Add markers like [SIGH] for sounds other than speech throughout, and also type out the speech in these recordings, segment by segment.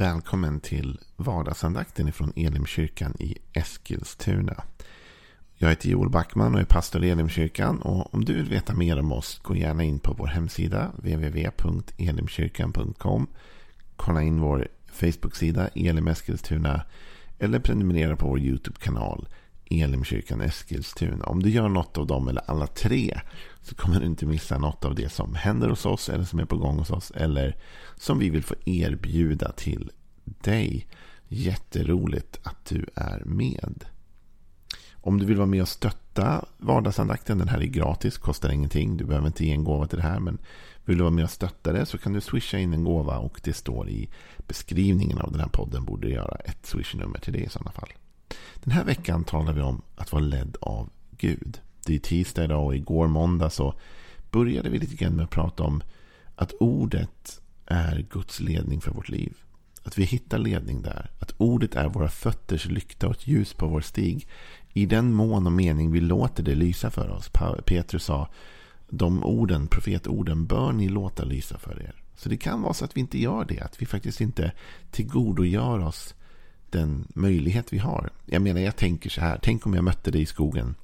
Välkommen till vardagsandakten från Elimkyrkan i Eskilstuna. Jag heter Joel Backman och är pastor i Elimkyrkan. Och om du vill veta mer om oss, gå gärna in på vår hemsida www.elimkyrkan.com. Kolla in vår Facebook-sida Elim Eskilstuna eller prenumerera på vår YouTube-kanal Elimkyrkan Eskilstuna. Om du gör något av dem eller alla tre så kommer du inte missa något av det som händer hos oss eller som är på gång hos oss eller som vi vill få erbjuda till dig. Jätteroligt att du är med. Om du vill vara med och stötta vardagsandakten, den här är gratis, kostar ingenting. Du behöver inte ge en gåva till det här, men vill du vara med och stötta det så kan du swisha in en gåva och det står i beskrivningen av den här podden. Borde göra ett swishnummer till det i sådana fall. Den här veckan talar vi om att vara ledd av Gud. Det är tisdag idag och igår måndag så började vi lite grann med att prata om att ordet är Guds ledning för vårt liv. Att vi hittar ledning där. Att ordet är våra fötters lykta och ett ljus på vår stig. I den mån och mening vi låter det lysa för oss. Petrus sa de orden, profetorden, bör ni låta lysa för er. Så det kan vara så att vi inte gör det. Att vi faktiskt inte tillgodogör oss den möjlighet vi har. Jag menar, jag tänker så här. Tänk om jag mötte dig i skogen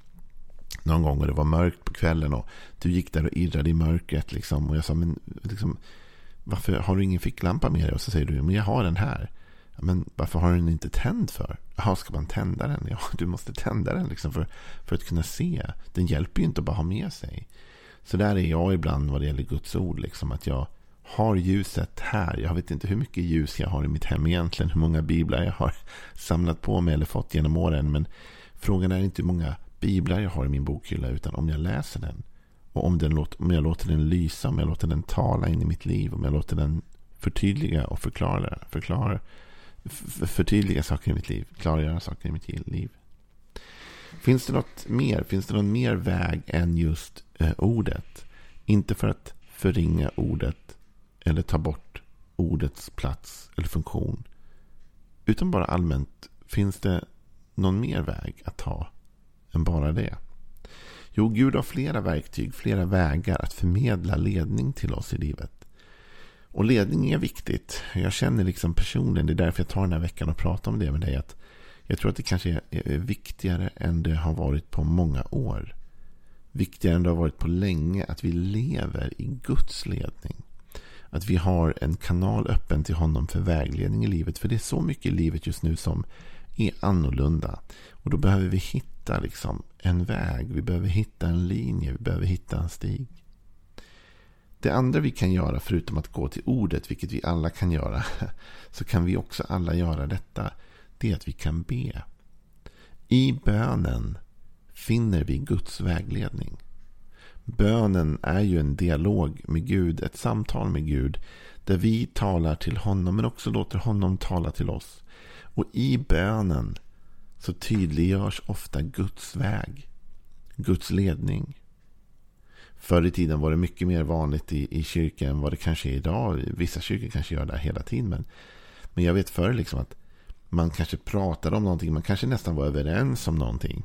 någon gång och det var mörkt på kvällen och du gick där och irrade i mörkret. Liksom, och jag sa, men liksom, varför har du ingen ficklampa med dig? Och så säger du, men jag har den här. Men varför har du den inte tänd för? Jaha, ska man tända den? [LAUGHS] Ja, du måste tända den liksom för, för att kunna se. Den hjälper ju inte att bara ha med sig. Så där är jag ibland vad det gäller Guds ord. Liksom, att jag har ljuset här. Jag vet inte hur mycket ljus jag har i mitt hem egentligen. Hur många biblar jag har [LAUGHS] samlat på mig eller fått genom åren. Men frågan är inte hur många biblar jag har i min bokhylla. Utan om jag läser den. Och om, den låter, om jag låter den lysa. Om jag låter den tala in i mitt liv. Om jag låter den förtydliga och förklara. förklara förtydliga saker i mitt liv. Klargöra saker i mitt liv. Finns det något mer? Finns det någon mer väg än just eh, ordet? Inte för att förringa ordet eller ta bort ordets plats eller funktion. Utan bara allmänt, finns det någon mer väg att ta än bara det? Jo, Gud har flera verktyg, flera vägar att förmedla ledning till oss i livet. Och ledning är viktigt. Jag känner liksom personligen, det är därför jag tar den här veckan och pratar om det med dig. Att jag tror att det kanske är viktigare än det har varit på många år. Viktigare än det har varit på länge att vi lever i Guds ledning. Att vi har en kanal öppen till honom för vägledning i livet. För det är så mycket i livet just nu som är annorlunda. Och då behöver vi hitta liksom en väg. Vi behöver hitta en linje. Vi behöver hitta en stig. Det andra vi kan göra förutom att gå till ordet, vilket vi alla kan göra, [LAUGHS] så kan vi också alla göra detta. Det är att vi kan be. I bönen finner vi Guds vägledning. Bönen är ju en dialog med Gud, ett samtal med Gud. Där vi talar till honom men också låter honom tala till oss. Och i bönen så tydliggörs ofta Guds väg. Guds ledning. Förr i tiden var det mycket mer vanligt i, i kyrkan än vad det kanske är idag. Vissa kyrkor kanske gör det hela tiden. Men, men jag vet förr liksom att man kanske pratade om någonting. Man kanske nästan var överens om någonting.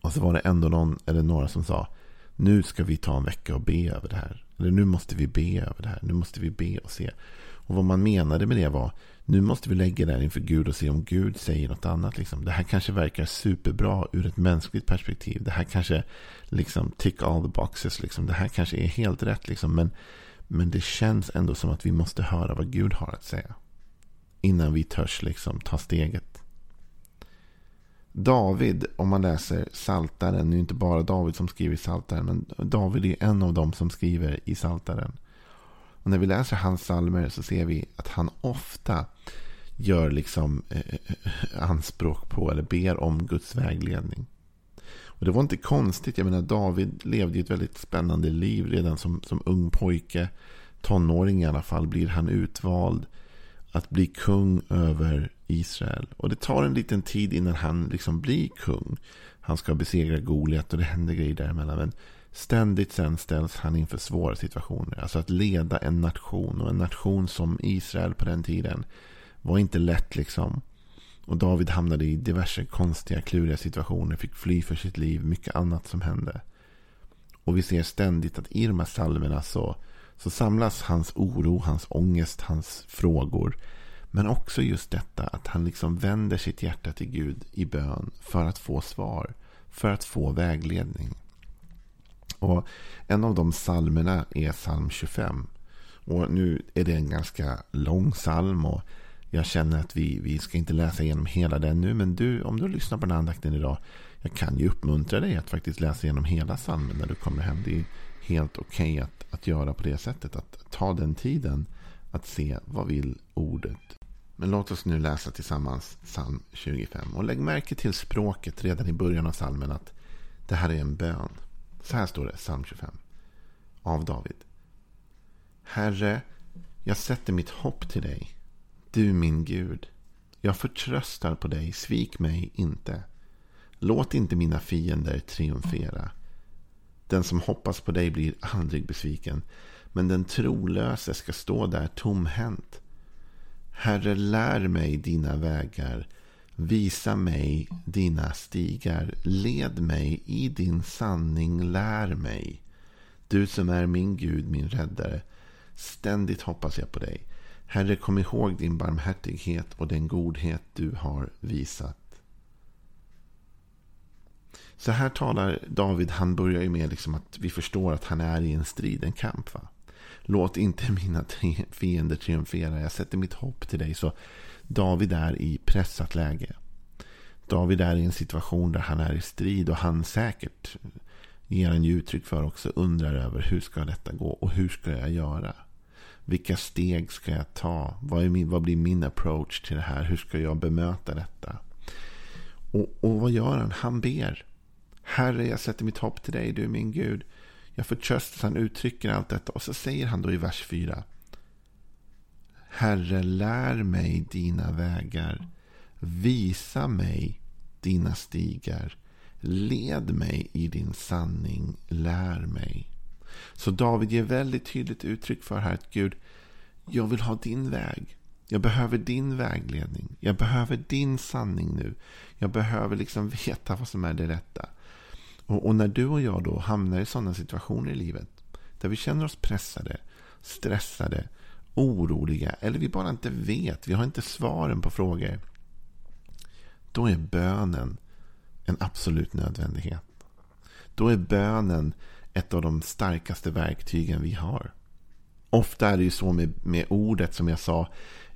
Och så var det ändå någon eller några som sa nu ska vi ta en vecka och be över det här. Eller nu måste vi be över det här. Nu måste vi be och se. Och vad man menade med det var nu måste vi lägga det här inför Gud och se om Gud säger något annat. Liksom. Det här kanske verkar superbra ur ett mänskligt perspektiv. Det här kanske liksom tick all the boxes. Liksom. Det här kanske är helt rätt. Liksom. Men, men det känns ändå som att vi måste höra vad Gud har att säga. Innan vi törs liksom, ta steget. David, om man läser Saltaren, det är inte bara David som skriver i Saltaren, men David är en av dem som skriver i Saltaren. Och när vi läser hans salmer så ser vi att han ofta gör liksom eh, anspråk på eller ber om Guds vägledning. Och det var inte konstigt. Jag menar David levde ett väldigt spännande liv redan som, som ung pojke. Tonåring i alla fall blir han utvald att bli kung över Israel. Och det tar en liten tid innan han liksom blir kung. Han ska besegra Goliat och det händer grejer däremellan. Men Ständigt sen ställs han inför svåra situationer. Alltså att leda en nation. Och en nation som Israel på den tiden var inte lätt liksom. Och David hamnade i diverse konstiga, kluriga situationer. Fick fly för sitt liv. Mycket annat som hände. Och vi ser ständigt att i de här psalmerna så, så samlas hans oro, hans ångest, hans frågor. Men också just detta att han liksom vänder sitt hjärta till Gud i bön för att få svar. För att få vägledning. Och En av de psalmerna är psalm 25. Och Nu är det en ganska lång psalm. Och jag känner att vi, vi ska inte läsa igenom hela den nu. Men du, om du lyssnar på den andakten idag. Jag kan ju uppmuntra dig att faktiskt läsa igenom hela psalmen när du kommer hem. Det är helt okej okay att, att göra på det sättet. Att ta den tiden att se vad vill ordet. Men låt oss nu läsa tillsammans psalm 25. Och lägg märke till språket redan i början av psalmen att det här är en bön. Så här står det, psalm 25. Av David. Herre, jag sätter mitt hopp till dig. Du min Gud. Jag förtröstar på dig, svik mig inte. Låt inte mina fiender triumfera. Den som hoppas på dig blir aldrig besviken. Men den trolöse ska stå där tomhänt. Herre, lär mig dina vägar. Visa mig dina stigar. Led mig i din sanning. Lär mig. Du som är min Gud, min räddare. Ständigt hoppas jag på dig. Herre, kom ihåg din barmhärtighet och den godhet du har visat. Så här talar David, han börjar ju med liksom att vi förstår att han är i en strid, en kamp. Va? Låt inte [LAUGHS] mina fiender triumfera. Jag sätter mitt hopp till dig. Så David är i pressat läge. David är i en situation där han är i strid och han säkert ger han ju uttryck för också undrar över hur ska detta gå och hur ska jag göra? Vilka steg ska jag ta? Vad, är min, vad blir min approach till det här? Hur ska jag bemöta detta? Och, och vad gör han? Han ber. Herre, jag sätter mitt hopp till dig. Du är min Gud. Jag förtröstas. Han uttrycker allt detta. Och så säger han då i vers 4. Herre, lär mig dina vägar. Visa mig dina stigar. Led mig i din sanning. Lär mig. Så David ger väldigt tydligt uttryck för här att Gud, jag vill ha din väg. Jag behöver din vägledning. Jag behöver din sanning nu. Jag behöver liksom [LAUGHS] veta vad som är det rätta. Och, och, när du och jag då hamnar i sådana situationer i livet. Där vi känner oss pressade, stressade, oroliga. Eller vi bara inte vet. Vi har inte svaren på frågor. Då är bönen en absolut nödvändighet. Då är bönen ett av de starkaste verktygen vi har. Ofta är det ju så med, med ordet som jag sa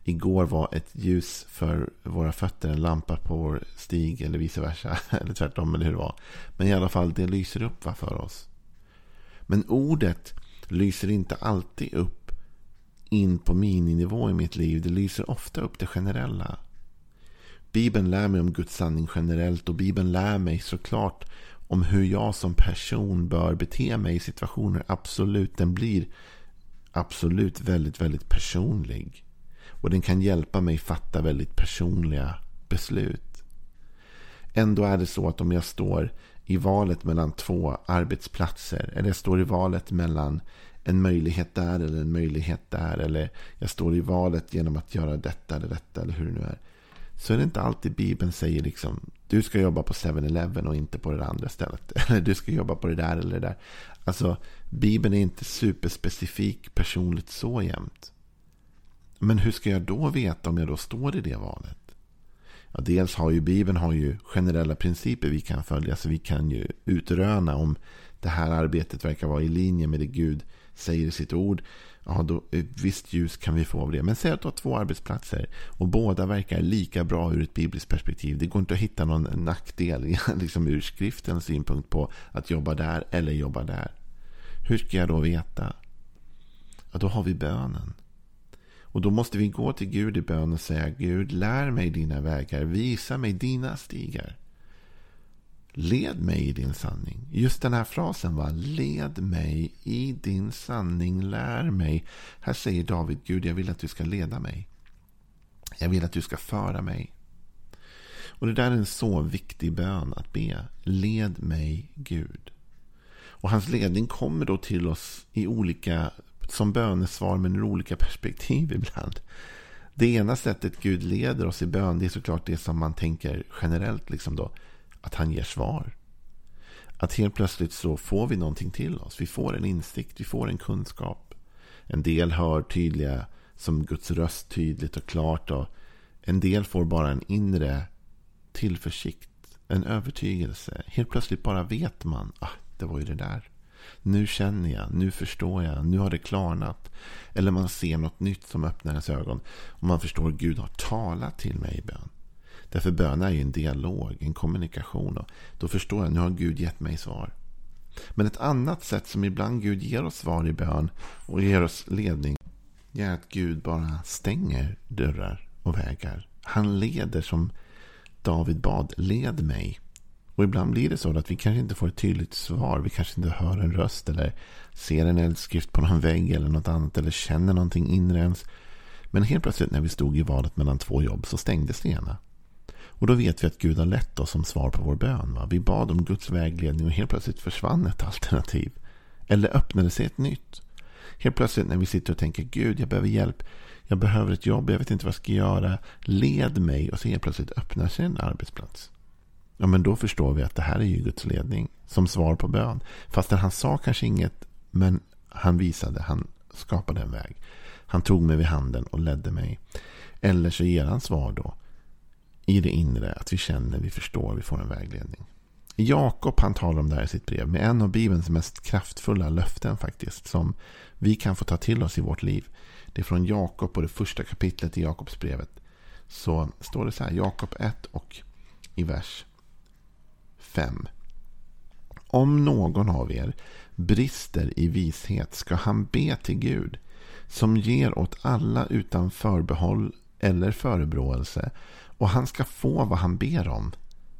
igår var ett ljus för våra fötter, en lampa på vår stig eller vice versa. [LAUGHS] Eller tvärtom, eller hur det var. Men i alla fall, det lyser upp va, för oss. Men ordet lyser inte alltid upp in på mininivå i mitt liv. Det lyser ofta upp det generella. Bibeln lär mig om Guds sanning generellt och Bibeln lär mig såklart om hur jag som person bör bete mig i situationer. Absolut, den blir absolut väldigt, väldigt personlig. Och den kan hjälpa mig fatta väldigt personliga beslut. Ändå är det så att om jag står i valet mellan två arbetsplatser. Eller jag står i valet mellan en möjlighet där eller en möjlighet där. Eller jag står i valet genom att göra detta eller detta eller hur det nu är. Så är det inte alltid Bibeln säger liksom du ska jobba på 7-Eleven och inte på det andra stället. [LAUGHS] Eller du ska jobba på det där eller det där. Alltså Bibeln är inte superspecifik personligt så jämt. Men hur ska jag då veta om jag då står i det valet? Ja, dels har ju Bibeln har ju generella principer vi kan följa. Så vi kan ju utröna om det här arbetet verkar vara i linje med det Gud säger i sitt ord. Ja, då, eh, visst ljus kan vi få av det. Men säg att du har två arbetsplatser och båda verkar lika bra ur ett bibliskt perspektiv. Det går inte att hitta någon nackdel [LAUGHS] liksom ur skriftens synpunkt på att jobba där eller jobba där. Hur ska jag då veta? Ja, då har vi bönen. Och då måste vi gå till Gud i bön och säga Gud, lär mig dina vägar, visa mig dina stigar. Led mig i din sanning. Just den här frasen var led mig i din sanning, lär mig. Här säger David, Gud jag vill att du ska leda mig. Jag vill att du ska föra mig. Och det där är en så viktig bön att be. Led mig Gud. Och hans ledning kommer då till oss i olika som bönesvar men ur olika perspektiv ibland. Det ena sättet Gud leder oss i bön det är såklart det som man tänker generellt. Liksom då, att han ger svar. Att helt plötsligt så får vi någonting till oss. Vi får en insikt, vi får en kunskap. En del hör tydliga som Guds röst tydligt och klart. Och en del får bara en inre tillförsikt, en övertygelse. Helt plötsligt bara vet man, ah, det var ju det där. Nu känner jag, nu förstår jag, nu har det klarnat. Eller man ser något nytt som öppnar ens ögon. Och man förstår att Gud har talat till mig i bön. Därför bön är ju en dialog, en kommunikation. Och då förstår jag, nu har Gud gett mig svar. Men ett annat sätt som ibland Gud ger oss svar i bön och ger oss ledning är att Gud bara stänger dörrar och vägar. Han leder som David bad, led mig. Och ibland blir det så att vi kanske inte får ett tydligt svar. Vi kanske inte hör en röst eller ser en eldskrift på någon vägg eller något annat. Eller känner någonting inre ens. Men helt plötsligt när vi stod i valet mellan två jobb så stängdes det ena. Och då vet vi att Gud har lett oss som svar på vår bön. Va? Vi bad om Guds vägledning och helt plötsligt försvann ett alternativ. Eller öppnade sig ett nytt. Helt plötsligt när vi sitter och tänker Gud, jag behöver hjälp. Jag behöver ett jobb, jag vet inte vad jag ska göra. Led mig. Och så helt plötsligt öppnar sig en arbetsplats. Ja, men då förstår vi att det här är ju Guds ledning. Som svar på bön. Fastän han sa kanske inget. Men han visade, han skapade en väg. Han tog mig vid handen och ledde mig. Eller så ger han svar då. I det inre, att vi känner, vi förstår, vi får en vägledning. Jakob han talar om det här i sitt brev med en av Bibelns mest kraftfulla löften faktiskt. Som vi kan få ta till oss i vårt liv. Det är från Jakob och det första kapitlet i Jakobsbrevet. Så står det så här, Jakob 1 och i vers 5. Om någon av er brister i vishet ska han be till Gud som ger åt alla utan förbehåll eller förebråelse och han ska få vad han ber om.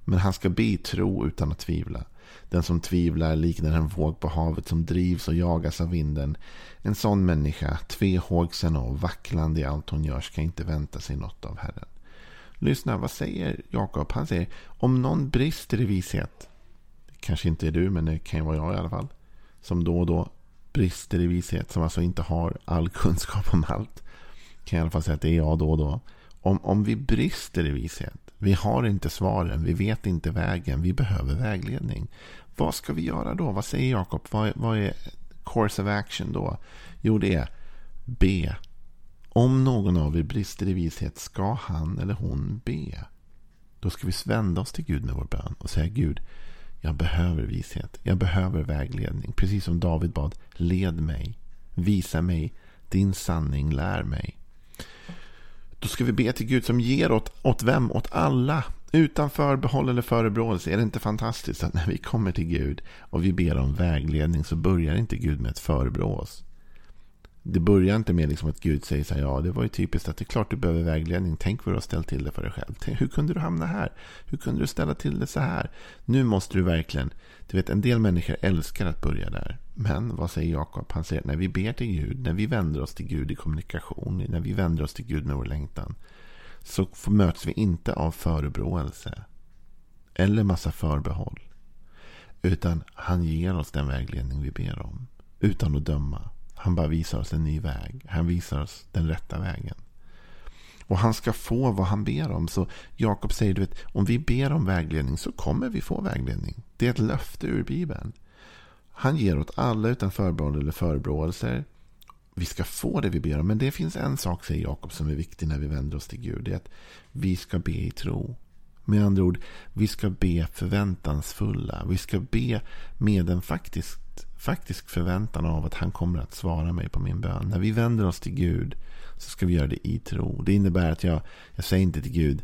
Men han ska be i tro utan att tvivla. Den som tvivlar liknar en våg på havet som drivs och jagas av vinden. En sån människa, tvehågsen och vacklande i allt hon gör, ska inte vänta sig något av Herren. Lyssna, vad säger Jakob? Han säger, om någon brister i vishet, kanske inte är du, men det kan ju vara jag i alla fall, som då och då brister i vishet, som alltså inte har all kunskap om allt, kan jag i alla fall säga att det är jag då och då. Om, om vi brister i vishet, vi har inte svaren, vi vet inte vägen, vi behöver vägledning. Vad ska vi göra då? Vad säger Jakob? Vad, vad är course of action då? Jo, det är be. Om någon av er brister i vishet ska han eller hon be. Då ska vi vända oss till Gud med vår bön och säga Gud, jag behöver vishet. Jag behöver vägledning. Precis som David bad, led mig. Visa mig din sanning, lär mig. Då ska vi be till Gud som ger åt, åt vem? Åt alla. Utan förbehåll eller förebråelse. Är det inte fantastiskt att när vi kommer till Gud och vi ber om vägledning så börjar inte Gud med ett förebrå oss. Det börjar inte med liksom att Gud säger så här, ja det var ju typiskt att det är klart du behöver vägledning. Tänk vad du har ställt till det för dig själv. Hur kunde du hamna här? Hur kunde du ställa till det så här? Nu måste du verkligen, du vet en del människor älskar att börja där. Men vad säger Jakob? Han säger att när vi ber till Gud, när vi vänder oss till Gud i kommunikation, när vi vänder oss till Gud med vår längtan. Så möts vi inte av förebråelse. Eller massa förbehåll. Utan han ger oss den vägledning vi ber om. Utan att döma. Han bara visar oss en ny väg. Han visar oss den rätta vägen. Och han ska få vad han ber om. Så Jakob säger, du vet, om vi ber om vägledning så kommer vi få vägledning. Det är ett löfte ur Bibeln. Han ger åt alla utan förbehåll eller förebråelser. Vi ska få det vi ber om. Men det finns en sak, säger Jakob, som är viktig när vi vänder oss till Gud. Det är att vi ska be i tro. Med andra ord, vi ska be förväntansfulla. Vi ska be med en faktisk, faktisk förväntan av att han kommer att svara mig på min bön. När vi vänder oss till Gud så ska vi göra det i tro. Det innebär att jag, jag säger inte till Gud,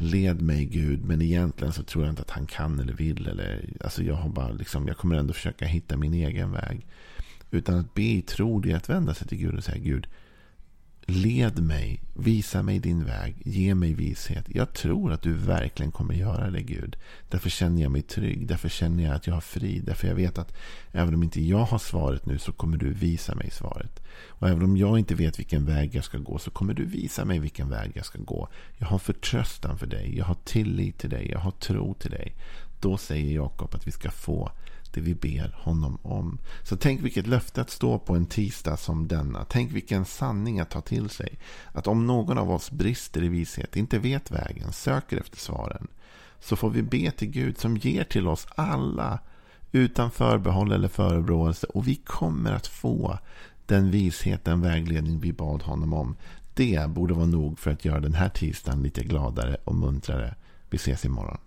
led mig Gud, men egentligen så tror jag inte att han kan eller vill. Eller, alltså jag, har bara liksom, jag kommer ändå försöka hitta min egen väg. Utan att be i tro, det är att vända sig till Gud och säga Gud, Led mig, visa mig din väg, ge mig vishet. Jag tror att du verkligen kommer göra det Gud. Därför känner jag mig trygg, därför känner jag att jag har frid. Därför jag vet att även om inte jag har svaret nu så kommer du visa mig svaret. Och även om jag inte vet vilken väg jag ska gå så kommer du visa mig vilken väg jag ska gå. Jag har förtröstan för dig, jag har tillit till dig, jag har tro till dig. Då säger Jakob att vi ska få det vi ber honom om. Så tänk vilket löfte att stå på en tisdag som denna. Tänk vilken sanning att ta till sig. Att om någon av oss brister i vishet, inte vet vägen, söker efter svaren. Så får vi be till Gud som ger till oss alla utan förbehåll eller förebråelse. Och vi kommer att få den vishet, den vägledning vi bad honom om. Det borde vara nog för att göra den här tisdagen lite gladare och muntrare. Vi ses imorgon.